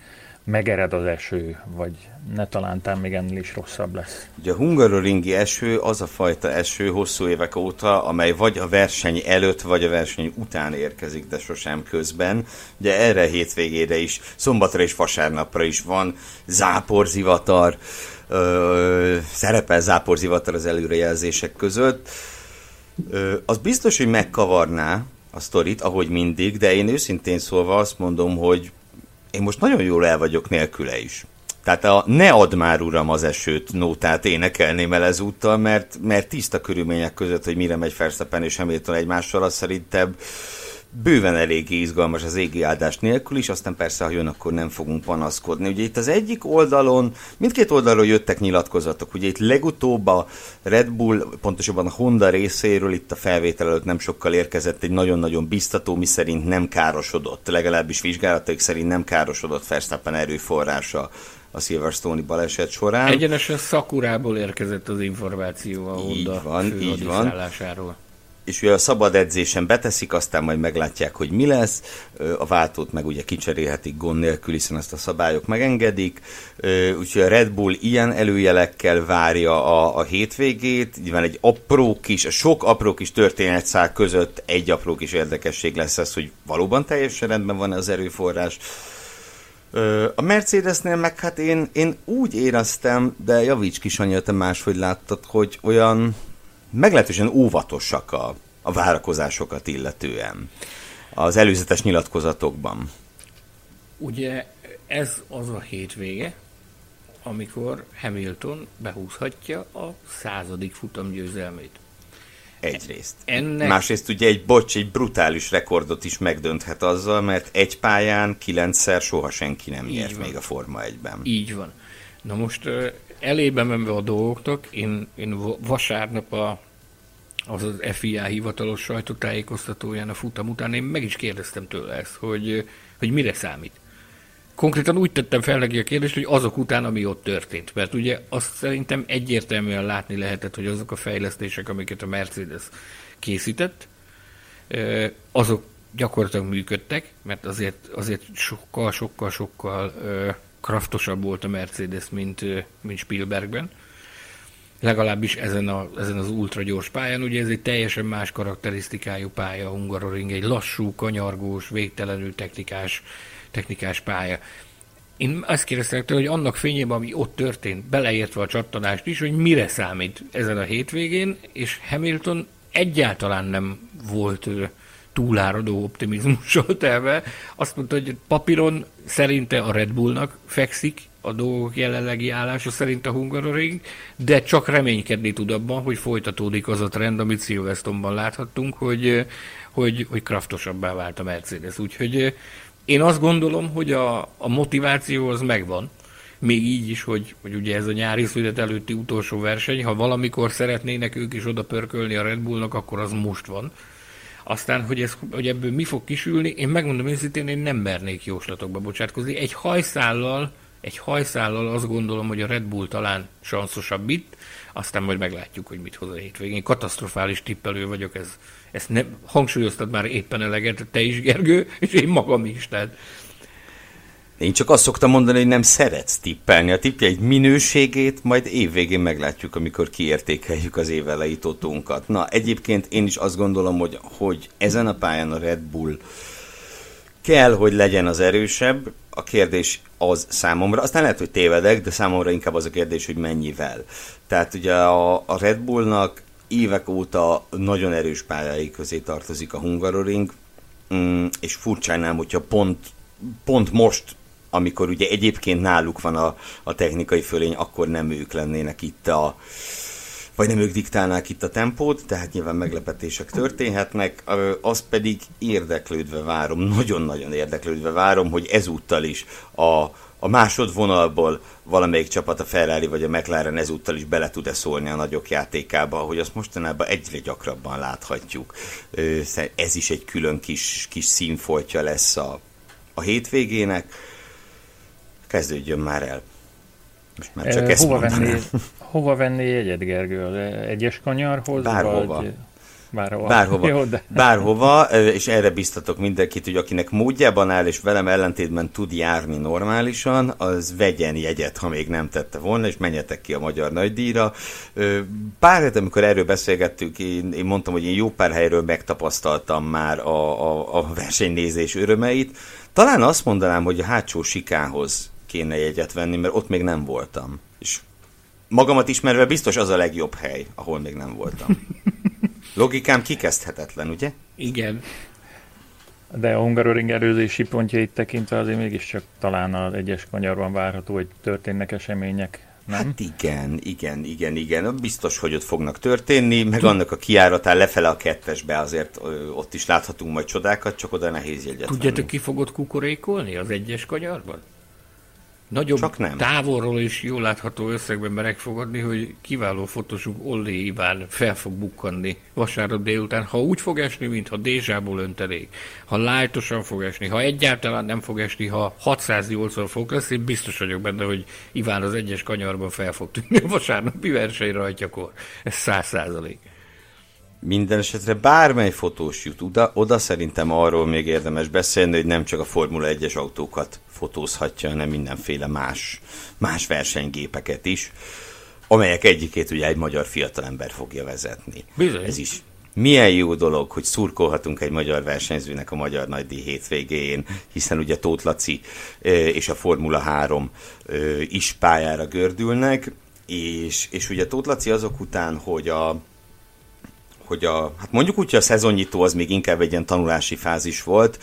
megered az eső, vagy ne talántán még ennél is rosszabb lesz. Ugye a hungaroringi eső az a fajta eső hosszú évek óta, amely vagy a verseny előtt, vagy a verseny után érkezik, de sosem közben. Ugye erre hétvégére is, szombatra és vasárnapra is van záporzivatar, ö, szerepel záporzivatar az előrejelzések között. Ö, az biztos, hogy megkavarná a sztorit, ahogy mindig, de én őszintén szólva azt mondom, hogy én most nagyon jól el vagyok nélküle is. Tehát a ne add már uram az esőt nótát énekelném el ezúttal, mert, mert tiszta körülmények között, hogy mire megy Verstappen és Hamilton egymással, az szerintem bőven eléggé izgalmas az égi áldás nélkül is, aztán persze, ha jön, akkor nem fogunk panaszkodni. Ugye itt az egyik oldalon, mindkét oldalról jöttek nyilatkozatok, ugye itt legutóbb a Red Bull, pontosabban a Honda részéről, itt a felvétel előtt nem sokkal érkezett egy nagyon-nagyon biztató, mi szerint nem károsodott, legalábbis vizsgálatok szerint nem károsodott Verstappen erőforrása a Silverstone-i baleset során. Egyenesen Szakurából érkezett az információ a Honda így van, így van és ugye a szabad edzésen beteszik, aztán majd meglátják, hogy mi lesz. A váltót meg ugye kicserélhetik gond nélkül, hiszen ezt a szabályok megengedik. Úgyhogy a Red Bull ilyen előjelekkel várja a, a hétvégét. Nyilván egy apró kis, sok apró kis történetszál között egy apró kis érdekesség lesz ez, hogy valóban teljesen rendben van az erőforrás. A Mercedesnél meg hát én, én úgy éreztem, de javíts kis anya, te máshogy láttad, hogy olyan meglehetősen óvatosak a, a várakozásokat illetően az előzetes nyilatkozatokban. Ugye ez az a hétvége, amikor Hamilton behúzhatja a századik futam győzelmét. Egyrészt. Ennek... Másrészt ugye egy bocs, egy brutális rekordot is megdönthet azzal, mert egy pályán kilencszer soha senki nem nyert még a Forma 1-ben. Így van. Na most elébe menve a dolgoknak, én, én vasárnap a, az az FIA hivatalos sajtótájékoztatóján a futam után én meg is kérdeztem tőle ezt, hogy, hogy mire számít. Konkrétan úgy tettem fel neki a kérdést, hogy azok után, ami ott történt. Mert ugye azt szerintem egyértelműen látni lehetett, hogy azok a fejlesztések, amiket a Mercedes készített, azok gyakorlatilag működtek, mert azért, azért sokkal, sokkal, sokkal kraftosabb volt a Mercedes, mint, mint Spielbergben. Legalábbis ezen, a, ezen az ultra gyors pályán. Ugye ez egy teljesen más karakterisztikájú pálya, a Hungaroring, egy lassú, kanyargós, végtelenül technikás, technikás pálya. Én azt kérdeztem tőle, hogy annak fényében, ami ott történt, beleértve a csattanást is, hogy mire számít ezen a hétvégén, és Hamilton egyáltalán nem volt túláradó optimizmussal telve. Azt mondta, hogy papíron szerinte a Red Bullnak fekszik a dolgok jelenlegi állása szerint a Hungaroring, de csak reménykedni tud abban, hogy folytatódik az a trend, amit Silverstone-ban láthattunk, hogy, hogy, hogy kraftosabbá vált a Mercedes. Úgyhogy én azt gondolom, hogy a, a motiváció az megvan, még így is, hogy, hogy ugye ez a nyári szület előtti utolsó verseny, ha valamikor szeretnének ők is oda pörkölni a Red Bullnak, akkor az most van. Aztán, hogy, ez, hogy ebből mi fog kisülni, én megmondom őszintén, én nem mernék jóslatokba bocsátkozni. Egy hajszállal, egy hajszállal azt gondolom, hogy a Red Bull talán sanszosabb itt, aztán majd meglátjuk, hogy mit hoz a hétvégén. Katasztrofális tippelő vagyok, ez, ezt nem, hangsúlyoztad már éppen eleget, te is, Gergő, és én magam is, tehát én csak azt szoktam mondani, hogy nem szeretsz tippelni. A tippje egy minőségét, majd évvégén meglátjuk, amikor kiértékeljük az évelei totónkat. Na, egyébként én is azt gondolom, hogy, hogy ezen a pályán a Red Bull kell, hogy legyen az erősebb. A kérdés az számomra, aztán lehet, hogy tévedek, de számomra inkább az a kérdés, hogy mennyivel. Tehát ugye a, a Red Bullnak évek óta nagyon erős pályái közé tartozik a Hungaroring, mm, és furcsánám, hogyha pont, pont most amikor ugye egyébként náluk van a, a technikai fölény, akkor nem ők lennének itt a vagy nem ők diktálnák itt a tempót, tehát nyilván meglepetések történhetnek, az pedig érdeklődve várom, nagyon-nagyon érdeklődve várom, hogy ezúttal is a a másodvonalból valamelyik csapat, a Ferrari vagy a McLaren ezúttal is bele tud-e szólni a nagyok játékába, hogy azt mostanában egyre gyakrabban láthatjuk. Ez is egy külön kis, kis színfoltja lesz a, a hétvégének. Kezdődjön már el. Most már csak e, ezt hova venni, hova venni jegyet, Gergő? Egyes kanyarhoz? Bárhova. Vagy... Bárhova. Bárhova, Jó, de... bárhova, és erre biztatok mindenkit, hogy akinek módjában áll, és velem ellentétben tud járni normálisan, az vegyen jegyet, ha még nem tette volna, és menjetek ki a Magyar Nagydíjra. Pár hét, amikor erről beszélgettük, én, én mondtam, hogy én jó pár helyről megtapasztaltam már a, a, a versenynézés örömeit. Talán azt mondanám, hogy a hátsó sikához kéne jegyet venni, mert ott még nem voltam. És magamat ismerve biztos az a legjobb hely, ahol még nem voltam. Logikám kikezdhetetlen, ugye? Igen. De a Hungaroring erőzési pontjait tekintve azért mégiscsak talán az egyes kanyarban várható, hogy történnek események, nem? Hát igen, igen, igen, igen. Biztos, hogy ott fognak történni, meg annak a kiáratán lefele a kettesbe azért ott is láthatunk majd csodákat, csak oda nehéz jegyet Tudjátok, venni. ki fogod kukorékolni az egyes kanyarban? Nagyobb Csak nem. távolról is jól látható összegben merek fogadni, hogy kiváló fotósunk Olli Iván fel fog bukkanni vasárnap délután, ha úgy fog esni, mintha dézsából öntelék, ha lájtosan fog esni, ha egyáltalán nem fog esni, ha 680 fok lesz, én biztos vagyok benne, hogy Iván az egyes kanyarban fel fog tűnni a vasárnapi verseny rajtjakor. Ez száz százalék. Minden esetre bármely fotós jut oda, oda szerintem arról még érdemes beszélni, hogy nem csak a Formula 1-es autókat fotózhatja, hanem mindenféle más, más versenygépeket is, amelyek egyikét ugye egy magyar fiatalember fogja vezetni. Bizony. Ez is milyen jó dolog, hogy szurkolhatunk egy magyar versenyzőnek a Magyar Nagydíj hétvégén, hiszen ugye Tóth Laci és a Formula 3 is pályára gördülnek, és, és ugye Tóth Laci azok után, hogy a hogy a, hát mondjuk úgy, hogy a szezonnyitó az még inkább egy ilyen tanulási fázis volt,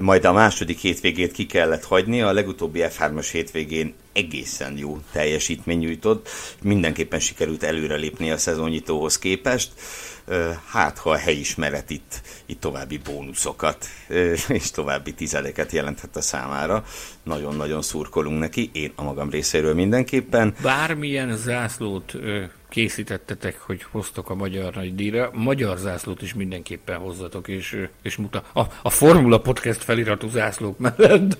majd a második hétvégét ki kellett hagyni, a legutóbbi F3-as hétvégén egészen jó teljesítmény nyújtott, mindenképpen sikerült előrelépni a szezonnyitóhoz képest, hát ha a helyismeret itt, itt további bónuszokat és további tizedeket jelenthet a számára. Nagyon-nagyon szurkolunk neki, én a magam részéről mindenképpen. Bármilyen zászlót készítettetek, hogy hoztok a magyar nagy díjra. Magyar zászlót is mindenképpen hozzatok, és, és muta. A, a Formula Podcast feliratú zászlók mellett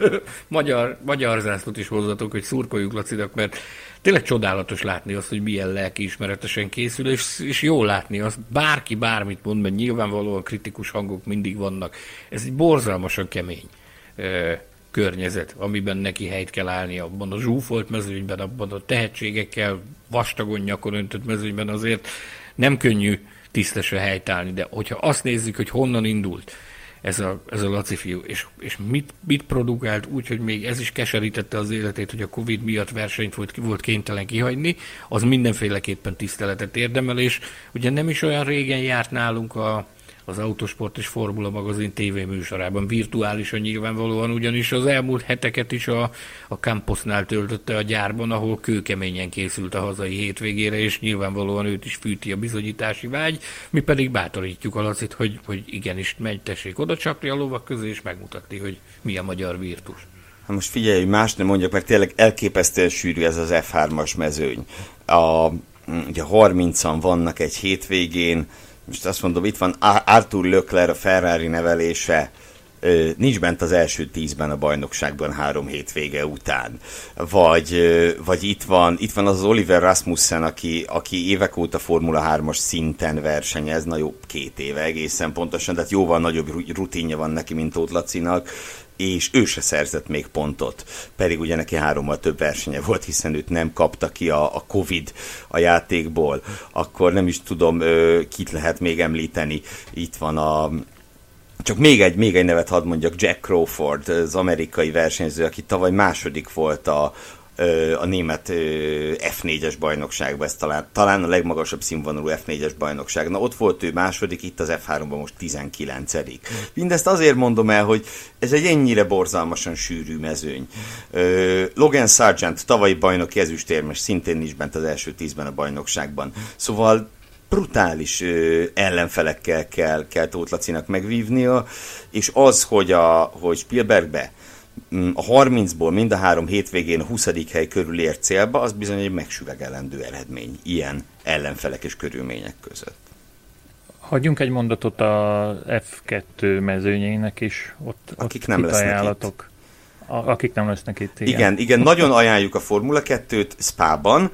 magyar, magyar zászlót is hozzatok, hogy szurkoljuk Lacinak, mert tényleg csodálatos látni azt, hogy milyen lelkiismeretesen készül, és, és jó látni azt, bárki bármit mond, mert nyilvánvalóan kritikus hangok mindig vannak. Ez egy borzalmasan kemény környezet, amiben neki helyt kell állni abban a zsúfolt mezőnyben, abban a tehetségekkel vastagon nyakon öntött mezőnyben azért nem könnyű tisztesre helytállni, de hogyha azt nézzük, hogy honnan indult ez a, ez a Laci fiú, és, és mit, mit produkált úgy, hogy még ez is keserítette az életét, hogy a Covid miatt versenyt volt, volt kénytelen kihagyni, az mindenféleképpen tiszteletet érdemel, és ugye nem is olyan régen járt nálunk a, az Autosport és Formula magazin tévéműsorában, virtuálisan nyilvánvalóan, ugyanis az elmúlt heteket is a, a Camposnál töltötte a gyárban, ahol kőkeményen készült a hazai hétvégére, és nyilvánvalóan őt is fűti a bizonyítási vágy, mi pedig bátorítjuk a Lacit, hogy, hogy igenis megy, tessék oda csapni a lovak közé, és megmutatni, hogy mi a magyar virtus. Hát most figyelj, hogy más nem mondjak, mert tényleg elképesztően sűrű ez az F3-as mezőny. A, ugye 30-an vannak egy hétvégén, most azt mondom, itt van Arthur Lökler, a Ferrari nevelése, nincs bent az első tízben a bajnokságban három hétvége után. Vagy, vagy itt, van, itt van az, az Oliver Rasmussen, aki, aki évek óta Formula 3-as szinten versenyez, na jó, két éve egészen pontosan, tehát jóval nagyobb rutinja van neki, mint Tóth Lacinak, és ő se szerzett még pontot, pedig ugye neki hárommal több versenye volt, hiszen őt nem kapta ki a, a Covid a játékból, akkor nem is tudom, kit lehet még említeni. Itt van a csak még egy, még egy nevet hadd mondjak, Jack Crawford, az amerikai versenyző, aki tavaly második volt a, a német F4-es bajnokságban, ez talán, talán a legmagasabb színvonalú F4-es bajnokság. Na ott volt ő második, itt az F3-ban most 19 Mindezt azért mondom el, hogy ez egy ennyire borzalmasan sűrű mezőny. Logan Sargent, tavalyi bajnoki ezüstérmes, szintén nincs bent az első tízben a bajnokságban. Szóval brutális ö, ellenfelekkel kell, kell Tóth Lacinak megvívnia, és az, hogy, a, hogy Spielbergbe a 30-ból mind a három hétvégén a 20. hely körül ért célba, az bizony egy megsüvegelendő eredmény ilyen ellenfelek és körülmények között. Hagyjunk egy mondatot a F2 mezőnyének is, ott, Akik ott nem lesznek itt akik nem lesznek itt. Igen, igen, igen nagyon ajánljuk a Formula 2-t Spában,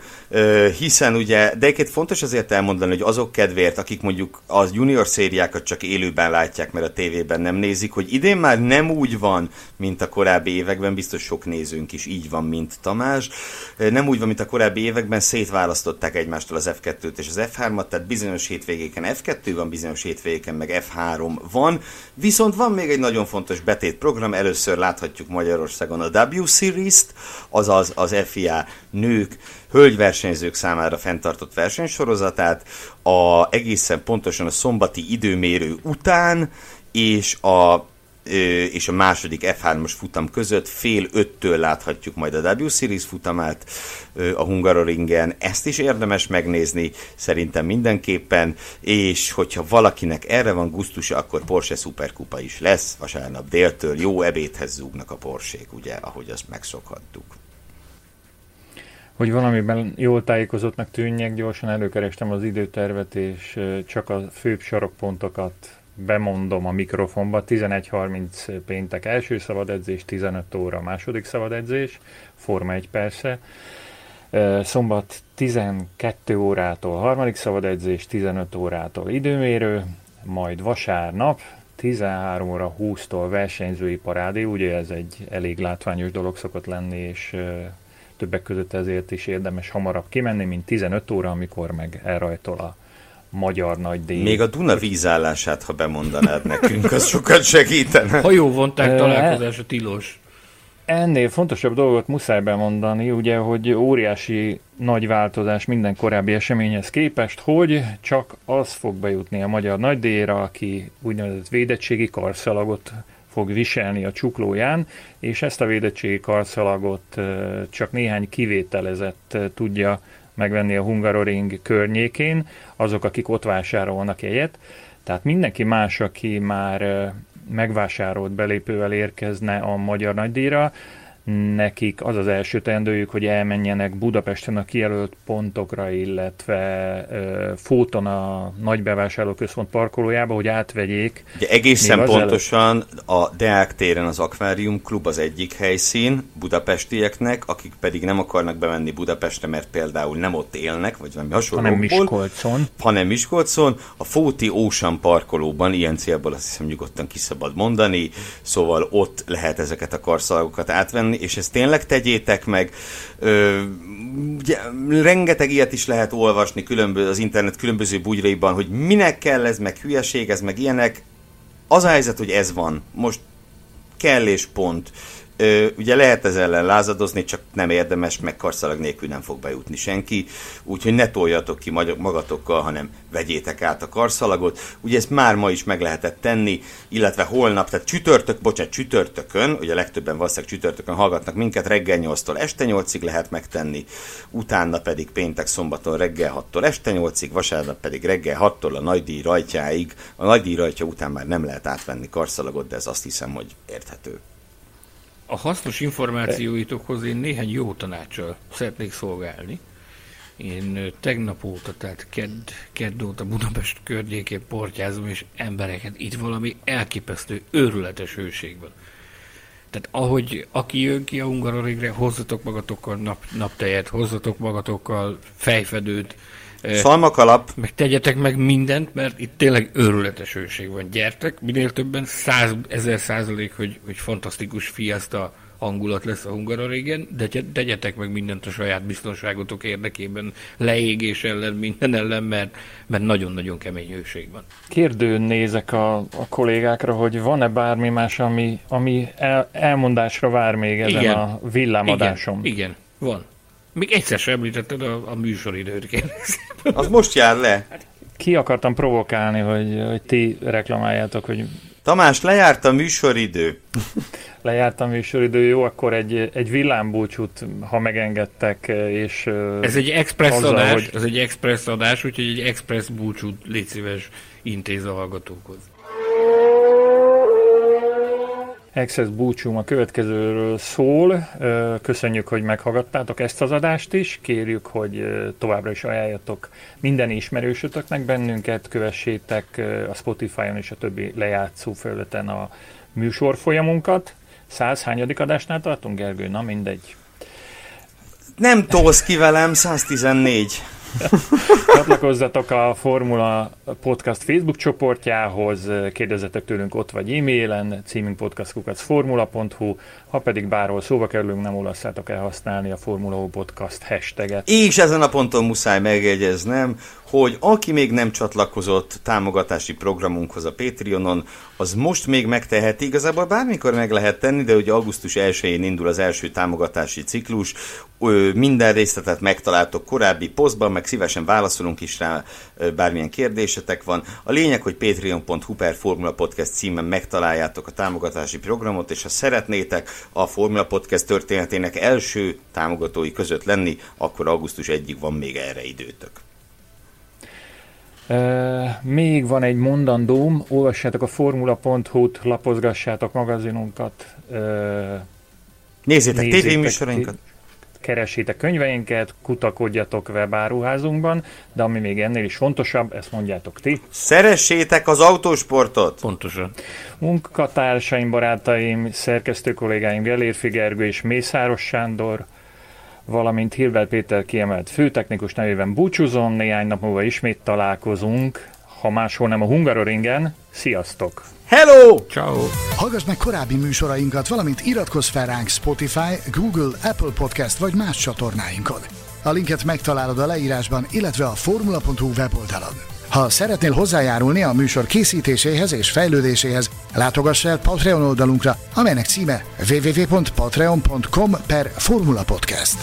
hiszen ugye, de egyébként fontos azért elmondani, hogy azok kedvéért, akik mondjuk az junior szériákat csak élőben látják, mert a tévében nem nézik, hogy idén már nem úgy van, mint a korábbi években, biztos sok nézőnk is így van, mint Tamás. Nem úgy van, mint a korábbi években, szétválasztották egymástól az F2-t és az F3-at, tehát bizonyos hétvégéken F2 van, bizonyos hétvégéken meg F3 van, viszont van még egy nagyon fontos betétprogram, először láthatjuk Magyarországon a W Series-t, azaz az FIA nők hölgyversenyzők számára fenntartott versenysorozatát, a, egészen pontosan a szombati időmérő után, és a és a második F3-as futam között fél öttől láthatjuk majd a W Series futamát a Hungaroringen. Ezt is érdemes megnézni, szerintem mindenképpen, és hogyha valakinek erre van gusztusa, akkor Porsche Superkupa is lesz vasárnap déltől. Jó ebédhez zúgnak a Porsék, ugye, ahogy azt megszokhattuk. Hogy valamiben jól tájékozottnak tűnjek, gyorsan előkerestem az időtervet, és csak a főbb sarokpontokat bemondom a mikrofonba. 11.30 péntek első szabad edzés, 15 óra második szabad edzés, Forma 1 persze. Szombat 12 órától harmadik szabad edzés, 15 órától időmérő, majd vasárnap 13 óra 20-tól versenyzői parádé, ugye ez egy elég látványos dolog szokott lenni, és többek között ezért is érdemes hamarabb kimenni, mint 15 óra, amikor meg elrajtol a magyar nagy díj. Még a Duna vízállását, ha bemondanád nekünk, az sokat segítene. Hajóvonták találkozása tilos. Ennél fontosabb dolgot muszáj bemondani, ugye, hogy óriási nagy változás minden korábbi eseményhez képest, hogy csak az fog bejutni a magyar nagydíjra, aki úgynevezett védettségi karszalagot fog viselni a csuklóján, és ezt a védettségi karszalagot csak néhány kivételezett tudja megvenni a Hungaroring környékén, azok, akik ott vásárolnak egyet. Tehát mindenki más, aki már megvásárolt belépővel érkezne a magyar nagydíjra, nekik az az első teendőjük, hogy elmenjenek Budapesten a kijelölt pontokra, illetve uh, Fóton a nagy bevásárlóközpont parkolójába, hogy átvegyék. Ugye egészen pontosan a Deák téren az Aquarium Klub az egyik helyszín budapestieknek, akik pedig nem akarnak bemenni Budapestre, mert például nem ott élnek, vagy valami hasonló. Hanem Miskolcon. Hanem Miskolcon. A Fóti Ocean parkolóban ilyen célból azt hiszem nyugodtan kiszabad mondani, szóval ott lehet ezeket a karszalagokat átvenni, és ezt tényleg tegyétek meg. Ö, ugye, rengeteg ilyet is lehet olvasni különböző, az internet különböző bugyraiban, hogy minek kell ez, meg hülyeség, ez, meg ilyenek. Az a helyzet, hogy ez van. Most kell és pont. Ö, ugye lehet ez ellen lázadozni, csak nem érdemes, meg karszalag nélkül nem fog bejutni senki, úgyhogy ne toljatok ki magatokkal, hanem vegyétek át a karszalagot. Ugye ezt már ma is meg lehetett tenni, illetve holnap, tehát csütörtök, bocsánat, csütörtökön, ugye legtöbben valószínűleg csütörtökön hallgatnak minket, reggel 8-tól este 8-ig lehet megtenni, utána pedig péntek, szombaton reggel 6-tól este 8-ig, vasárnap pedig reggel 6-tól a nagydíj rajtjáig. A nagydíj rajtja után már nem lehet átvenni karszalagot, de ez azt hiszem, hogy érthető. A hasznos információitokhoz én néhány jó tanácsal szeretnék szolgálni. Én tegnap óta, tehát kedd, kedd óta Budapest környékén portyázom, és embereket itt valami elképesztő, őrületes hőségben. Tehát ahogy aki jön ki a Hungarorigre, hozzatok magatokkal nap, naptejet, hozzatok magatokkal fejfedőt, Szalmakalap. Meg tegyetek meg mindent, mert itt tényleg őrületes hőség van. Gyertek, minél többen, száz, ezer százalék, hogy, hogy fantasztikus fiaszta hangulat lesz a Hungaroringen, de tegyetek meg mindent a saját biztonságotok érdekében, leégés ellen, minden ellen, mert, mert nagyon-nagyon kemény hőség van. Kérdőn nézek a, a kollégákra, hogy van-e bármi más, ami, ami el, elmondásra vár még ezen igen. a villámadáson. Igen, igen. Van. Még egyszer sem említetted a, a műsoridőt, Az most jár le. Ki akartam provokálni, hogy, hogy ti reklamáljátok, hogy Tamás, lejárt a műsoridő. lejárt a műsoridő, jó, akkor egy, egy villámbúcsút, ha megengedtek, és... Ez egy express azzal, adás, hogy... ez egy express adás, úgyhogy egy express búcsút légy szíves intéz a hallgatókhoz. Access búcsúm a következőről szól. Köszönjük, hogy meghallgattátok ezt az adást is. Kérjük, hogy továbbra is ajánljatok minden ismerősötöknek bennünket, kövessétek a Spotify-on és a többi lejátszó felületen a műsor folyamunkat. Száz hányadik adásnál tartunk, Gergő? Na mindegy. Nem tolsz ki velem, 114. Csatlakozzatok a Formula Podcast Facebook csoportjához, kérdezzetek tőlünk ott vagy e-mailen, címünk podcastkukacformula.hu, ha pedig bárhol szóba kerülünk, nem olasszátok el használni a Formula Podcast hashtaget. És ezen a ponton muszáj megjegyeznem, hogy aki még nem csatlakozott támogatási programunkhoz a Patreonon, az most még megteheti, igazából bármikor meg lehet tenni, de ugye augusztus 1-én indul az első támogatási ciklus, minden részletet megtaláltok korábbi posztban, meg szívesen válaszolunk is rá, bármilyen kérdésetek van. A lényeg, hogy patreon.hu per Formula Podcast címen megtaláljátok a támogatási programot, és ha szeretnétek a Formula Podcast történetének első támogatói között lenni, akkor augusztus 1-ig van még erre időtök. Uh, még van egy mondandóm, olvassátok a formula.hu-t, lapozgassátok magazinunkat. Uh, nézzétek, tévéműsorainkat. Keresétek könyveinket, kutakodjatok webáruházunkban, de ami még ennél is fontosabb, ezt mondjátok ti. Szeressétek az autósportot! Pontosan. Munkatársaim, barátaim, szerkesztő kollégáim, Gelér Figergő és Mészáros Sándor, valamint Hilbert Péter kiemelt főtechnikus nevében búcsúzom, néhány nap múlva ismét találkozunk, ha máshol nem a Hungaroringen. Sziasztok! Hello! Ciao! Hallgass meg korábbi műsorainkat, valamint iratkozz fel ránk Spotify, Google, Apple Podcast vagy más csatornáinkon. A linket megtalálod a leírásban, illetve a formula.hu weboldalon. Ha szeretnél hozzájárulni a műsor készítéséhez és fejlődéséhez, látogass el Patreon oldalunkra, amelynek címe www.patreon.com per Formula Podcast.